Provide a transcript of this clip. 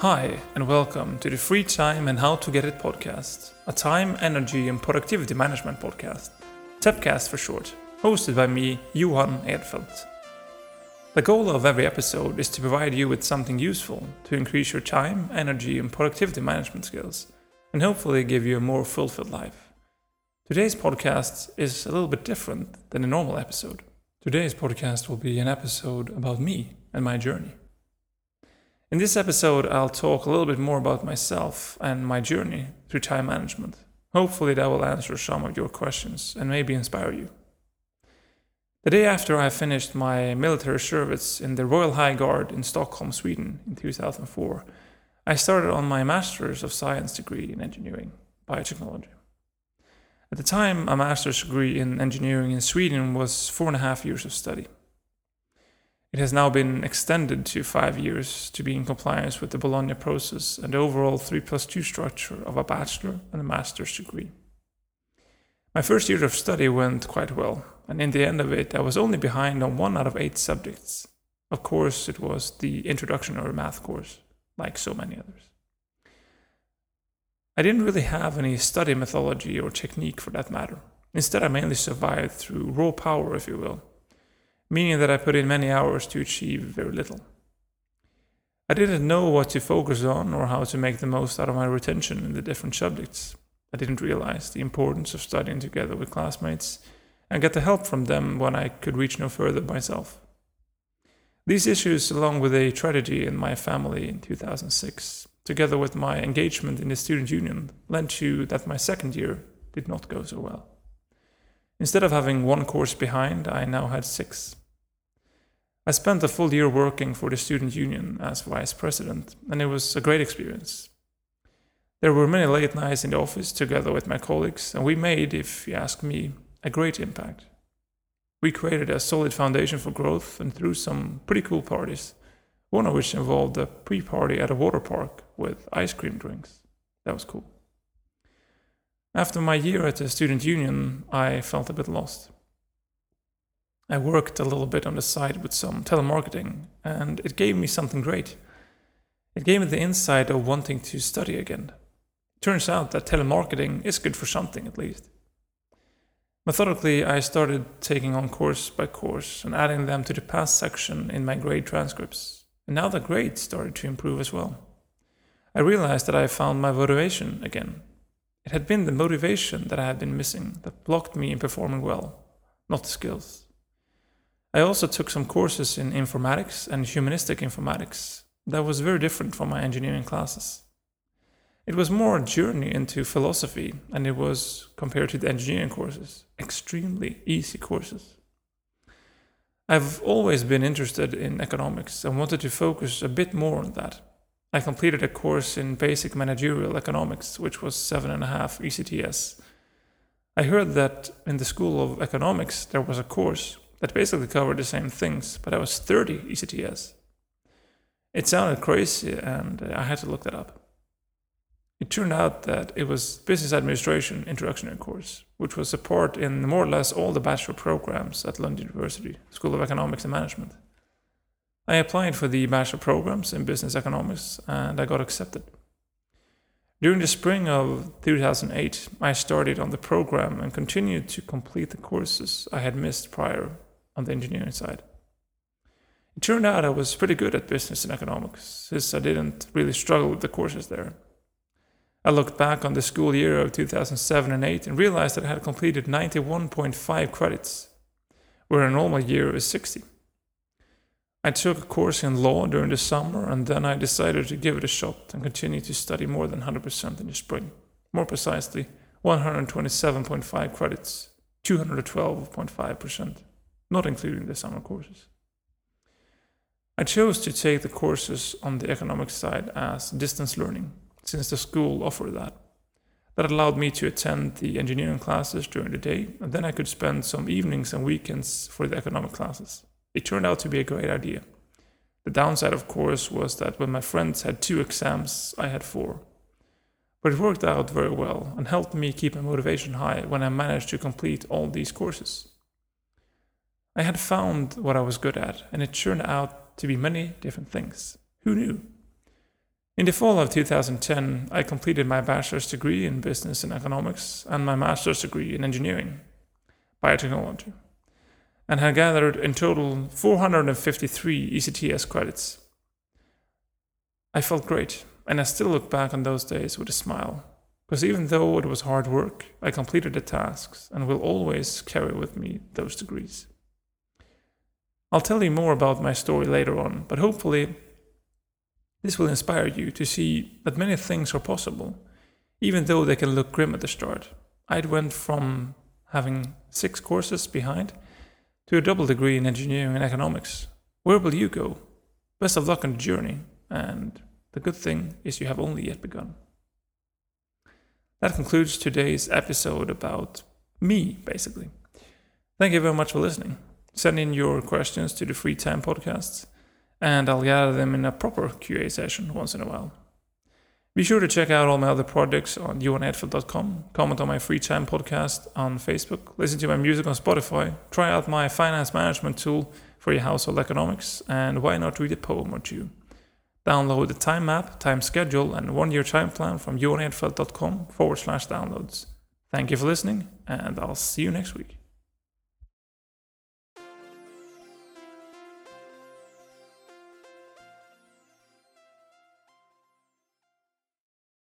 Hi, and welcome to the Free Time and How to Get It podcast, a time, energy, and productivity management podcast, TEPcast for short, hosted by me, Johan Edfeldt. The goal of every episode is to provide you with something useful to increase your time, energy, and productivity management skills, and hopefully give you a more fulfilled life. Today's podcast is a little bit different than a normal episode. Today's podcast will be an episode about me and my journey. In this episode, I'll talk a little bit more about myself and my journey through time management. Hopefully, that will answer some of your questions and maybe inspire you. The day after I finished my military service in the Royal High Guard in Stockholm, Sweden in 2004, I started on my Master's of Science degree in Engineering, Biotechnology. At the time, a master's degree in engineering in Sweden was four and a half years of study. It has now been extended to five years to be in compliance with the Bologna process and the overall 3 plus 2 structure of a bachelor and a master's degree. My first year of study went quite well, and in the end of it, I was only behind on one out of eight subjects. Of course, it was the introductory math course, like so many others. I didn't really have any study methodology or technique for that matter. Instead, I mainly survived through raw power, if you will meaning that I put in many hours to achieve very little. I didn't know what to focus on or how to make the most out of my retention in the different subjects. I didn't realize the importance of studying together with classmates and get the help from them when I could reach no further myself. These issues, along with a tragedy in my family in 2006, together with my engagement in the student union, led to that my second year did not go so well. Instead of having one course behind, I now had six. I spent a full year working for the student union as vice president, and it was a great experience. There were many late nights in the office together with my colleagues, and we made, if you ask me, a great impact. We created a solid foundation for growth and threw some pretty cool parties, one of which involved a pre party at a water park with ice cream drinks. That was cool. After my year at the student union, I felt a bit lost. I worked a little bit on the side with some telemarketing, and it gave me something great. It gave me the insight of wanting to study again. Turns out that telemarketing is good for something at least. Methodically, I started taking on course by course and adding them to the past section in my grade transcripts. And now the grades started to improve as well. I realized that I found my motivation again. It had been the motivation that I had been missing that blocked me in performing well, not the skills. I also took some courses in informatics and humanistic informatics that was very different from my engineering classes. It was more a journey into philosophy, and it was, compared to the engineering courses, extremely easy courses. I've always been interested in economics and wanted to focus a bit more on that. I completed a course in basic managerial economics, which was seven and a half ECTS. I heard that in the School of Economics there was a course that basically covered the same things, but I was 30 ECTS. It sounded crazy, and uh, I had to look that up. It turned out that it was Business Administration Introductory course, which was part in more or less all the bachelor programs at Lund University School of Economics and Management. I applied for the bachelor programs in business economics and I got accepted. During the spring of 2008, I started on the program and continued to complete the courses I had missed prior on the engineering side. It turned out I was pretty good at business and economics, since I didn't really struggle with the courses there. I looked back on the school year of 2007 and 8 and realized that I had completed 91.5 credits, where a normal year is 60. I took a course in law during the summer and then I decided to give it a shot and continue to study more than 100% in the spring. More precisely, 127.5 credits, 212.5% not including the summer courses. I chose to take the courses on the economics side as distance learning, since the school offered that. That allowed me to attend the engineering classes during the day, and then I could spend some evenings and weekends for the economic classes. It turned out to be a great idea. The downside, of course, was that when my friends had two exams, I had four. But it worked out very well and helped me keep my motivation high when I managed to complete all these courses. I had found what I was good at, and it turned out to be many different things. Who knew? In the fall of 2010, I completed my bachelor's degree in business and economics and my master's degree in engineering, biotechnology, and had gathered in total 453 ECTS credits. I felt great, and I still look back on those days with a smile, because even though it was hard work, I completed the tasks and will always carry with me those degrees. I'll tell you more about my story later on, but hopefully, this will inspire you to see that many things are possible, even though they can look grim at the start. I'd went from having six courses behind to a double degree in engineering and economics. Where will you go? Best of luck on the journey, and the good thing is you have only yet begun. That concludes today's episode about me, basically. Thank you very much for listening. Send in your questions to the Free Time Podcasts, and I'll gather them in a proper QA session once in a while. Be sure to check out all my other projects on johanedfeldt.com, comment on my free time podcast on Facebook, listen to my music on Spotify, try out my finance management tool for your household economics, and why not read a poem or two. Download the time map, time schedule, and one year time plan from johanedfeldt.com forward slash downloads. Thank you for listening, and I'll see you next week.